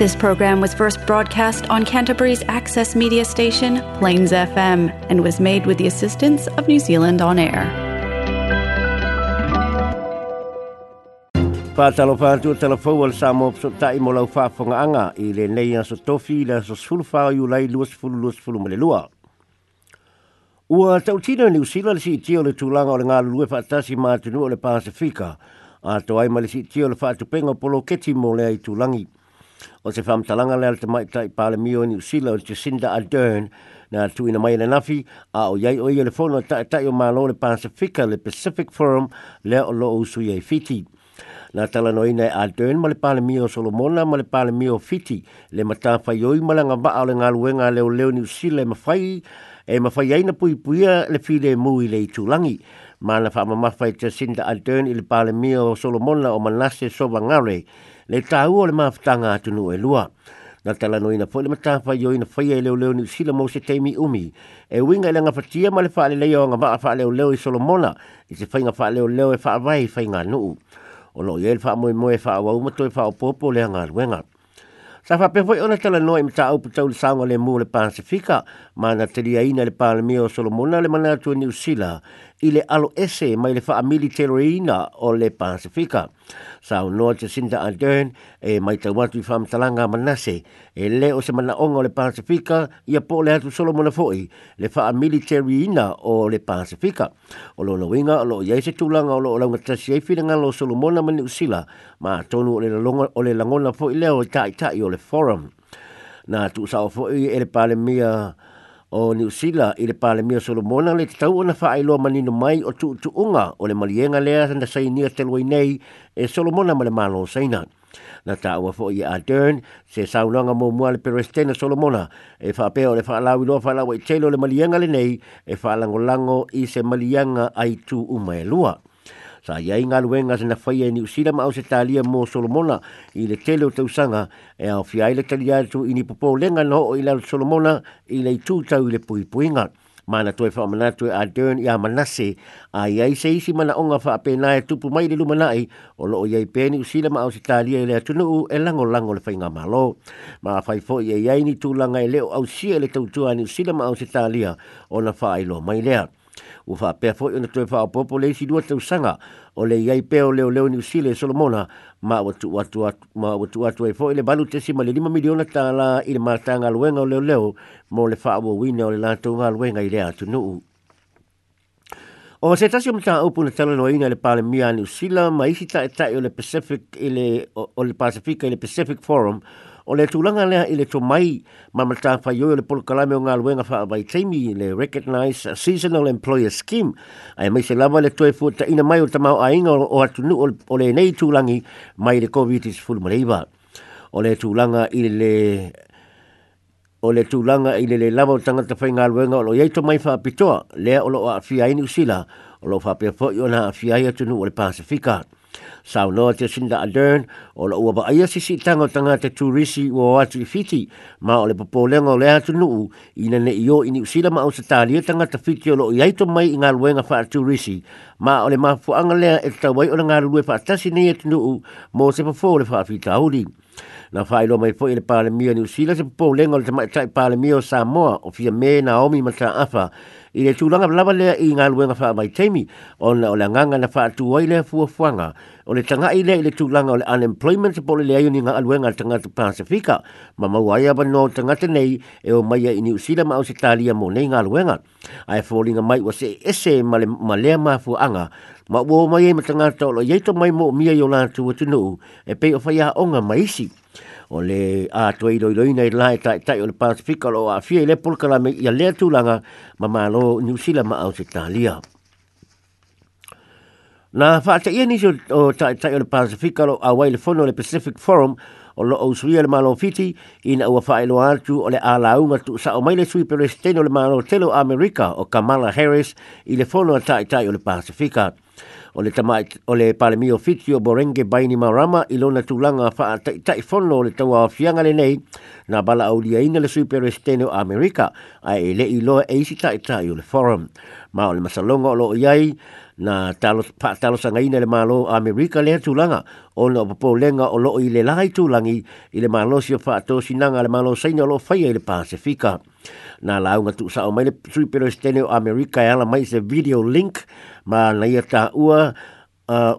This program was first broadcast on Canterbury's access media station, Plains FM, and was made with the assistance of New Zealand On Air. Pātalo pātua talafau al sā mō pso tai mo lau whāwhanga i le nei aso tofi le aso sulwhā iu lai luasfulu luasfulu mele lua. Ua tautina New Zealand si tio le tūlanga o le ngā lue whaatasi mātunu o le Pasifika, a to ai si tio le whaatupenga polo keti mo le ai tūlangi. o te talanga le te mai tai pāle mio ni usila o te Cinda Ardern na tu ina mai na nafi a o yei o i le whono tai tai o mālo le Pacifica le Pacific Forum le o lo o usu yei fiti. Nā tala no ina e Ardern ma le pāle mio Solomona ma le pāle mio fiti le matāwha yoi malanga ba le ngā luenga leo leo ni usila e mafai e mawhai aina pui puia le fi le mui le i tūlangi. langi ma fa ma fa te sin da alten il pale mio solo mona o Manase so vangare le tau o le maftanga tu no elua na tala no ina fole mata fa yo ina fa ye le le ni sila mo se temi umi e winga le nga fatia ma le fa le yo nga ba fa le le i solo i se fainga nga fa le le e fa vai fa nga no o lo ye fa mo mo e fa wa mo to fa o popo le nga wenga Sa fa pe foi ona tala no im ta upu tau sanga le mu le Pasifika ma na te ina le pa le mio solo le mana tu e ni usila i le alo ese mai le faa militeroina o le Pasifika. Sa unua te Sinda Ardern e mai te watu i whamtalanga manase e le o se mana onga o le Pasifika i a le hatu solo mona foi le faa militeroina o le Pasifika. O lo winga o lo iai se tūlanga o lo langa tasi e fina ngalo o solo mona mani usila ma tonu o le, longa, o le langona foi leo i tai tai o le forum. Nā tu sa o foi e le palemia mea o ni usila i le pale mia solomona le tau ona wha ailoa manino mai o tu tu unga o le malienga lea na sai nia teloi nei e solomona ma le malo o saina. Na ta ua fo i a Dern, se saunanga mō mua le perestena solomona e whapea o le whaalawi loa whaalawa i telo le malienga le nei e whaalango lango i se malienga ai tu umae lua. lua sa ia inga luenga e se na faia ni usila ma ose talia mo solomona i le tele o tausanga e au fia ile talia tu i ni popo lenga no o ila solomona i le tu tau i le pui puinga ma mana tu e a dern i a manase a ia i se isi mana onga wha ape nae tupu mai le lumana i o lo o iai pēni usila ma ose talia le atunu u e lango lango le whainga malo ma a whaifo i e iai ni tūlanga i e leo au sia le tautua ni usila ma ose talia o na wha ailo mai lea ua faapea foʻi ona toe faaopoopo le isi lua tausaga o le iai pea o leoleo niusile solomona ma ua tuuatu ai foʻi le balu tesi ma le lima miliona tālā i le matagaluega o leoleo mo le faauauina o le latou galuega i le atunuu o se tasi o mataupu na talanoaina i le palemia a niusila ma isi taʻetaʻi o le pacific i le o le pacifica i le pacific forum o le tūlanga lea i le tō ma mata whai o le polo kalame o ngā luenga wha avai teimi le Recognise Seasonal Employer Scheme. Ai mai se lawa le tōe fuata ina mai o tamau a inga o atu nu o le nei tūlangi mai le COVID-19 fulmareiwa. O le tūlanga i le o le tūlanga i le le lawa o tangata whai ngā luenga o lo yei mai wha apitoa lea o lo a fia inu sila o lo wha pia fōi o na a fia i o le Pasifika. Sao noa te sinda a dern, o la ua ba aia si tango tanga te turisi o watu i fiti, ma o le popo lengo le atu nuu, ina ne i o ini usila ma o se talia tanga te fiti o lo i aito mai i ngā luenga wha turisi, ma o le mafu anga lea e tawai o le ngā lue wha atasi ni atu e nuu, mo se popo le wha fita auri. Na whae lo mai fwoi le pale mia ni usila se popo lengo le tamai tai pale mia o Samoa, o fia me Naomi Mata Afa, i le tūranga lawa lea i ngā luenga wha mai teimi o na o le nganga na wha atu wai lea fua fuanga o le tanga i lea i le tūranga o le unemployment po le leayuni ngā luenga tanga tu Pasifika ma mau ai aba no tanga tenei e o maia i ni usila ma o se tālia mō nei ngā luenga a e fōringa mai wa se ese ma, le, ma lea ma uo mai e ma tanga tau lo yeito mai mō mia i o watu nuu e pei o whaia onga maisi o le a toi loi loi nei lai tai tai o le pasifika lo a fie le pulka la me ia lea tūlanga ma ma lo New Zealand ma au se talia. Na whaata ia nisi o tai tai o le pasifika lo a wai le fono le Pacific Forum o lo au suia le malo fiti ina ua whae lo atu o le a launga tu sa o maile sui pere steno le malo telo Amerika o Kamala Harris i le fono a tai tai o le Pasifika. Pasifika. O le tamai o le pale mio fitio borenge baini marama i lona tulanga fa tai tai fono le tau afianga le nei na bala au dia ina le superestene o Amerika a e le ilo e isi tai tai o le forum. Ma o le masalonga o lo iai na talo pa talo sanga ina le malo america le tulanga o na popo lenga o lo i le lai tulangi i le malo si o fa to sinanga le malo saina lo faia i le pacifica na launga tu sa o mai le sui pero stene o ala mai se video link ma na ia ta ua uh,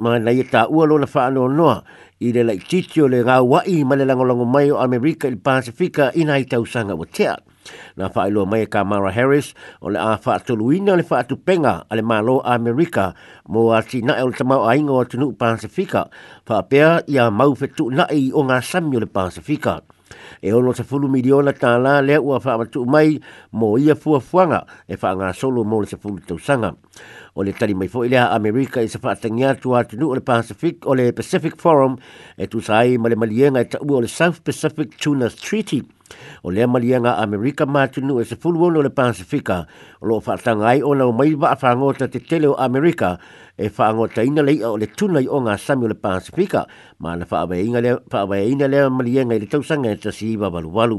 ma na ia ta ua lo na fa no no i le lai titi o le ngā wai ma le langolango mai o Amerika i Pasifika i nai tausanga wa tea. Na wha ilo mai e ka mara Harris o le a wha atoluina le tu penga ale le malo america mo a si nae o le e tamau a ingo o tunu Pasifika wha ia mau fetu nae o ngā sami le Pasifika. Pasifika e ono te fulu miliona tā lā lea ua whaamatu mai mō ia fua fuafuanga e whaanga solo mō le te fulu tausanga. O le tari mai fōi lea Amerika i sa whaatangi atu atunu o le Pacific, o le Pacific Forum e tu sai ma le malienga e taua o le South Pacific Tuna Treaty o lea malianga Amerika mātunu e sa fulu ono le Pasifika o loo whaatanga ai ona o mai wa whangota te tele o Amerika e fa ngo taina lei o le tuna i o nga sami le pasifika ma na fa ave inga le fa ave inga le malienga i le tausanga e tasi i wabalu walu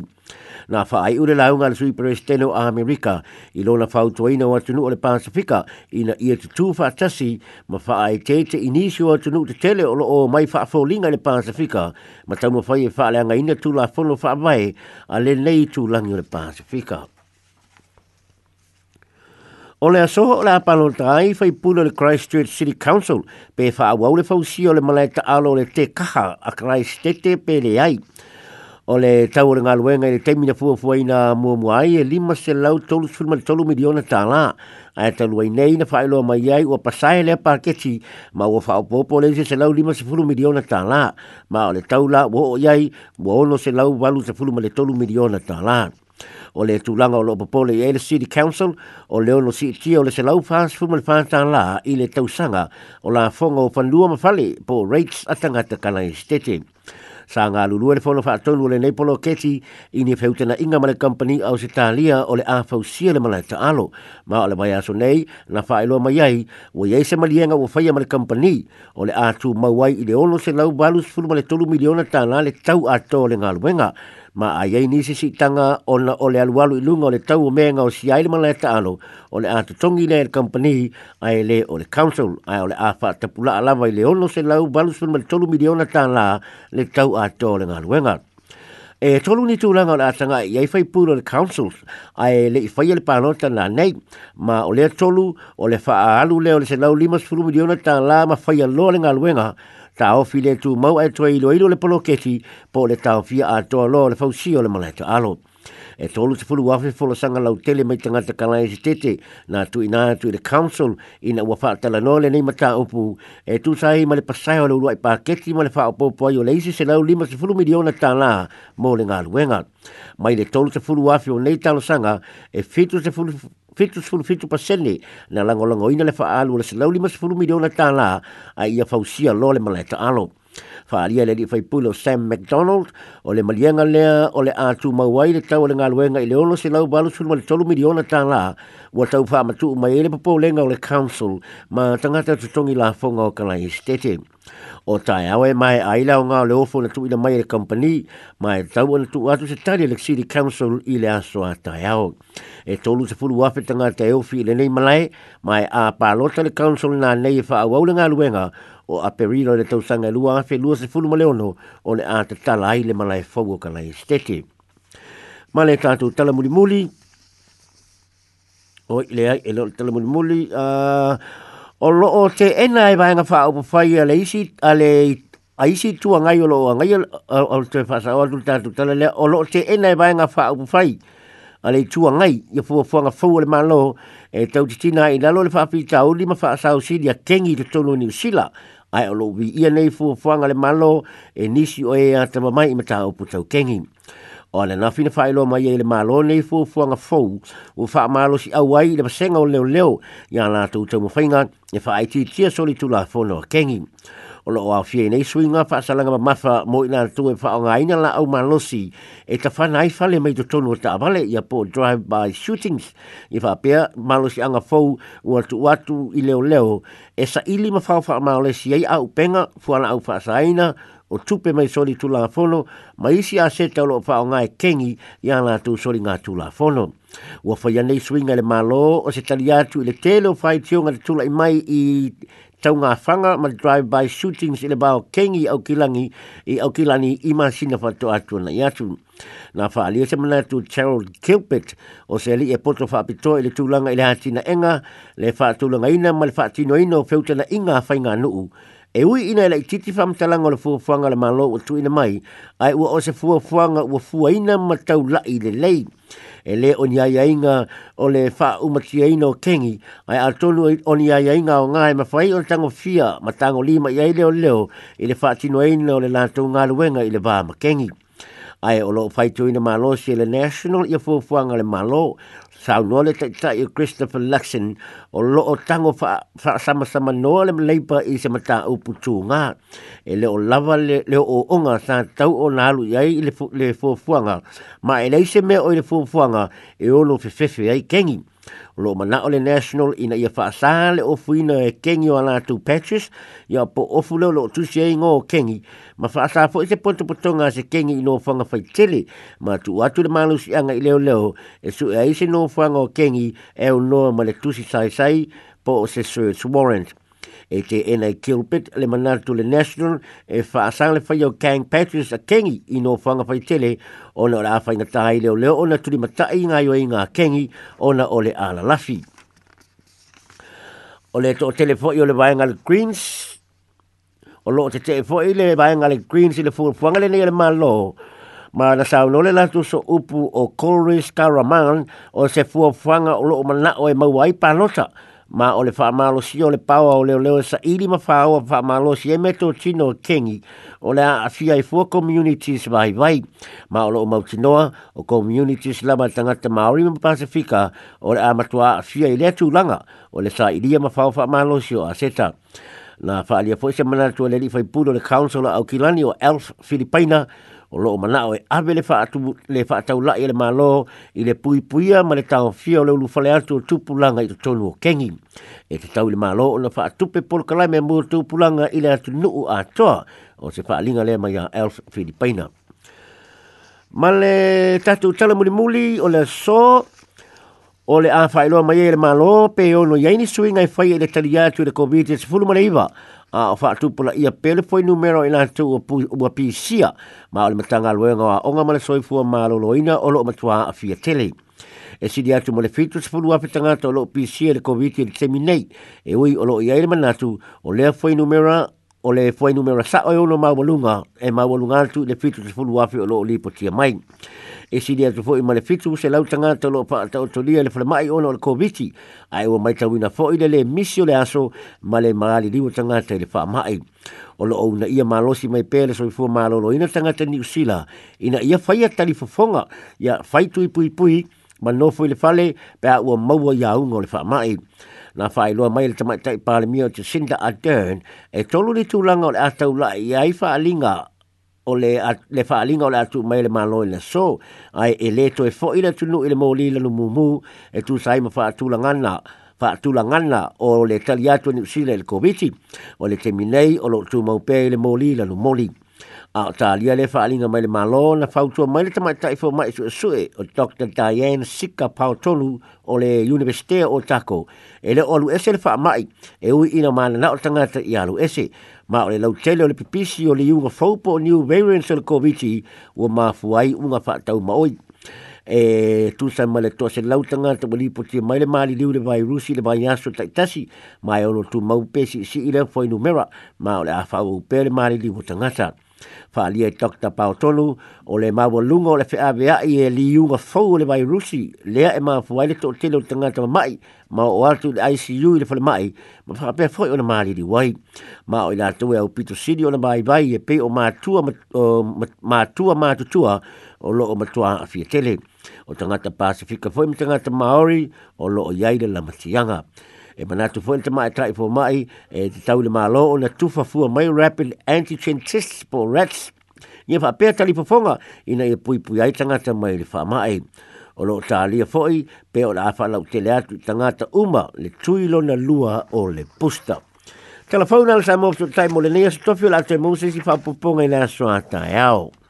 na fa ai ure la unga le sui presteno a Amerika i lo na fautu aina o atunu o le pasifika i na ia tutu fa tasi ma fa ai te te inisio atunu te tele o lo o mai fa afo linga le pasifika ma tau mawhai e fa ale anga ina tu la fono fa ave a le nei tu langi o le pasifika O le asoho o le apalo ta ai fai pula le Christchurch City Council pe fa awau le fausi o le malaita alo le te kaha a Christete pe le ai. O le tau le ngaluenga i le teimina fua fua ina mua mua ai e lima se lau tolu sulma tolu miliona ta la. A e talua i nei na fai mai ai ua pasai le paketi ma ua fa o le se lau lima se fulu miliona ta la. Ma o le tau la uo o iai ua ono se lau walu se fulu ma le tolu miliona ta la o le tūlanga o lo popole i Aida City Council o le ono si itia o le selau pās fuma le pātā la i le tausanga o la fonga o pandua mafale po rates atanga te kanai stete. Sa ngā lulua le fono whātonu o le Neipolo Keti i ni whewtena inga male company au se tālia o le āwhau sia le malai ta alo. Ma o le mai aso nei, na whaeloa mai ai, o iei se malienga o whaia male company o le ātu mauai i le ono se lau balus fulu male tolu miliona tāna le tau ato le ngā luenga ma ai ai nisi si tanga ona ole alualu ilunga ole tau menga o si aile mana eta alo ole a tutongi le el company ai e le ole council ai e ole afa fa tapula alava i le ono se lau balus pun mali tolu miliona ta la le tau ato tole ngā luenga e tolu ni tūlanga o atanga i ai fai pūro le council ai e le i fai ele pānota nā nei ma ole tolu ole le faa alu le ole se lau lima sifuru miliona ta la ma fai alo le ngā luenga ta o file tu mau e toi lo ilo le polo keti po le tau fia a toa lo le fausio le malaito alo. E tolu te fulu wafi folo sanga lau tele mai tangata kalai si e tete na tu ina tu le council ina wafa atala no le neima ta upu e tu sahi ma le pasai o le uruai pa keti ma le faa opo po ayo leisi se lau lima se fulu miliona ta la mo le ngā luenga. Mai le tolu te fulu wafi o nei talo sanga e fitu te fulu fitu sulu fitu pasene na langolango ina le faalu le selau lima sulu milio na tala a ia fausia lo le malaita alo. Whaaria le li whaipulo Sam McDonald, o le malianga lea o le atu mawai le tau o le ngaluenga i leono se lau balu sunu ma le tolu miliona tā la, wa tau matu mai ele papo lenga o le council, ma tangata tutongi la fonga o kalai stete. O tai awe mai a o ngā le ofo na tuina mai le company, mai e tau o na tu atu se tari le city council i le aso a tai awe. E tolu se fulu wafe tangata e ofi le nei malai, mai e a palota le council na nei wha awau le ngaluenga, o Aperino le tausanga lua a lua se fulu ma leono o le a te tala ai le malai fau o kalai stete. Ma le tātou tala muli muli, o le ai e lo tala muli muli, o lo o te ena e vaenga wha o pawhai a le isi, a le ai si tu ngai o lo ngai o te whasa o atu tātou tala lea, o lo te ena e vaenga wha o pawhai, a le tu a ngai, ia fua fuanga fau le malo, e tau titina i lalo le whaapita o lima wha asau si lia kengi te tono ni usila, ai olo vi ia nei fu fuanga le malo e nisi o ea tama mai ima tau putau kengi. O ane na fina whaelo mai e le malo nei fu fuanga fau u wha malo si au ai le pasenga o leo leo ia nga tu tau mawhainga e wha ai ti tia soli tu la fono kengi o lo wa fie nei swinga fa sala nga mafa mo ina tu e fa nga ina la au malosi e ta fa nai fa le mai to tonu ta vale ya po drive by shootings i fa pe malosi anga fo wa tu wa i leo leo e sa ili ma fa fa malosi ai au penga fu ana au fa saina o tupe mai soli tu la fono ma isi a se ta lo fa nga e kengi ya na tu soli nga tu la fono wa fa ya nei swinga le malo o se talia tu le telo fa i tiunga tu la mai i tau ngā whanga ma drive-by shootings i le bao kengi au kilangi i au kilani i ma sina whatu atu na i atu. Nā wha alia se mana tu Gerald Kilpet o se li e poto wha apito i le tūlanga i le hati na enga le wha tūlanga ina ma le wha tino ino feuta na inga whainga nuu e ui ina e la titi fam talanga le fua le malo o tuina mai ai ua o se fua fuanga ua fua ma tau lai le lei e le o ni ai ainga o le fa umatia ina o kengi ai a tolu o ni ai ainga o ngai ma fai o tango fia ma tango lima i aile o leo i le fa tino ina o le lantou ngā luenga i le vā ma kengi ai o lo fai tuina malo si le national i a fua le malo sau no le tai tai Christopher Luxon o lo o tango fa fa sama sama no le leipa i se mata o putu nga e le o lava le o onga sa tau o nalu yai le le fo fuanga ma e le se me o le fo fuanga e o lo fe fe fe ai kengi lo mana ole national ina ia faasale o fuina e kengi wala tu patches ya po ofu lo tu se ngo kengi ma faasa fo se ponto potonga se kengi no fanga fai tele ma tu atu le malu si anga ileo leo e su e se no fanga o kengi e o no ma le tu si sai sai po se search warrant e te ena Kilpit le manatu le National e asang le whaio Kang Patrice a Kengi i no whanga whai tele o na ora awhai na tahai leo leo o na turi matai ngā i ngā Kengi o na ole ala lafi. O le to telefo i o le waenga le Greens o lo te telefo i le waenga le Greens i le fuanga le nei le malo ma na sao no le latu so upu o Coleridge karaman o se fuanga o lo o manao e mawai panosa. Coleridge ma o le whaamalo si o le pau o leo leo sa ili ma whao a whaamalo si e meto tino kengi o le a si ai fua communities vai vai ma o lo o mautinoa o communities lama tangata maori ma pasifika o le a matua a si ai lea tūlanga o le sa ili ma whao whaamalo si o aseta na whaalia fwese manatua le li fai pūro le council o Aukilani o Elf Filipina o loo manao e ave le whaatau lai le e malo i le pui puia ma le tau fia o le ulu fale atu o tupulanga i to tonu o kengi. E te tau le malo o na whaatupe polkalai me mua tupulanga i le atu nuu a toa o se whaalinga le mai a Elf Filipina. Ma le tatu tala muli muli o le so o le a whaeloa mai e le malo pe ono iaini sui ngai whai e le tali atu le COVID-19 e fulumareiva. Ma le a o fa tu pula ia pele foi numero ina tu o o pisia ma o matanga lo nga o nga mala soi fu ma lo loina o lo matua a fia tele e si dia tu mo le fitu se pulu afi tanga to lo e le covid e le seminei e ui o lo ia ele manatu o lea foi numero o le foi numero sa o uno ma volunga e ma volunga tu le fitu se fulu afi o lo li po tia mai e si dia foi ma le fitu se la utanga to lo pa to to le fle mai o no le covici ai o e mai tawina foi le le misio le aso ma le mali li utanga te le fa mai o lo una ia ma losi mai pele so fu ma lo ina tanga te ni usila ina ia fai a tali fofonga ia fai tu i pui pui ma no foi le fale pe a o maua ia ungo le fa mai na fai loa mai le tamai tai pale mio te Cinder Ardern e tolu ni tūlanga o le atau lai i ai faalinga o le at, le fa alinga o le mail mai le malo le so ai e, e le to e fo ile tu no ile mo li le mumu e tu sai ma fa tu la ngana fa tu la ngana o le tali e ni sile le covid o le te minei o lo tu mau pe le mo li le mo a o talia le faalinga mai le malo na fautua mai le tamaita i mai su sue o Dr. Diane Sika Pautolu o le Universite o Tako. E le olu ese le faa mai e ui ina mana na o tangata i alu ese. Ma o le lautele o le pipisi o le yunga fopo o new variants o le COVID ua mafuai unga faa tau maoi. E tu sa mai le toa se lau tangata wali te mai le mali liu le vai rusi le vai yaso taitasi mai ono tu maupesi si ile mera ma o le afa upe le maali liu tangata fa ali e Dr. Pautolu o le mawa lungo le fea vea i e li yunga fau le vai rusi lea e maa fuwai le tōtele tanga o mai ma o atu le ICU i le fale mai ma whakapea fwoi o na maa liri wai ma o i la tue au pito siri o na mai vai e pe o mātua mātua mātutua o lo o matua a fia tele o tangata Pasifika fwoi ma tangata Maori o lo o yaile la matianga e manatu fo te mai tai fo mai e te tau le malo o na tufa fua mai rapid antigen test for rats ia fa pe tali fonga ina e pui pui ai tanga te mai le fa mai o lo tali fo i pe o la fa la te atu tanga te uma le tui lo na lua o le pusta Telefona al samo tu tai mo le nia sto fiola te mo se si fa poponga ina so ata e ao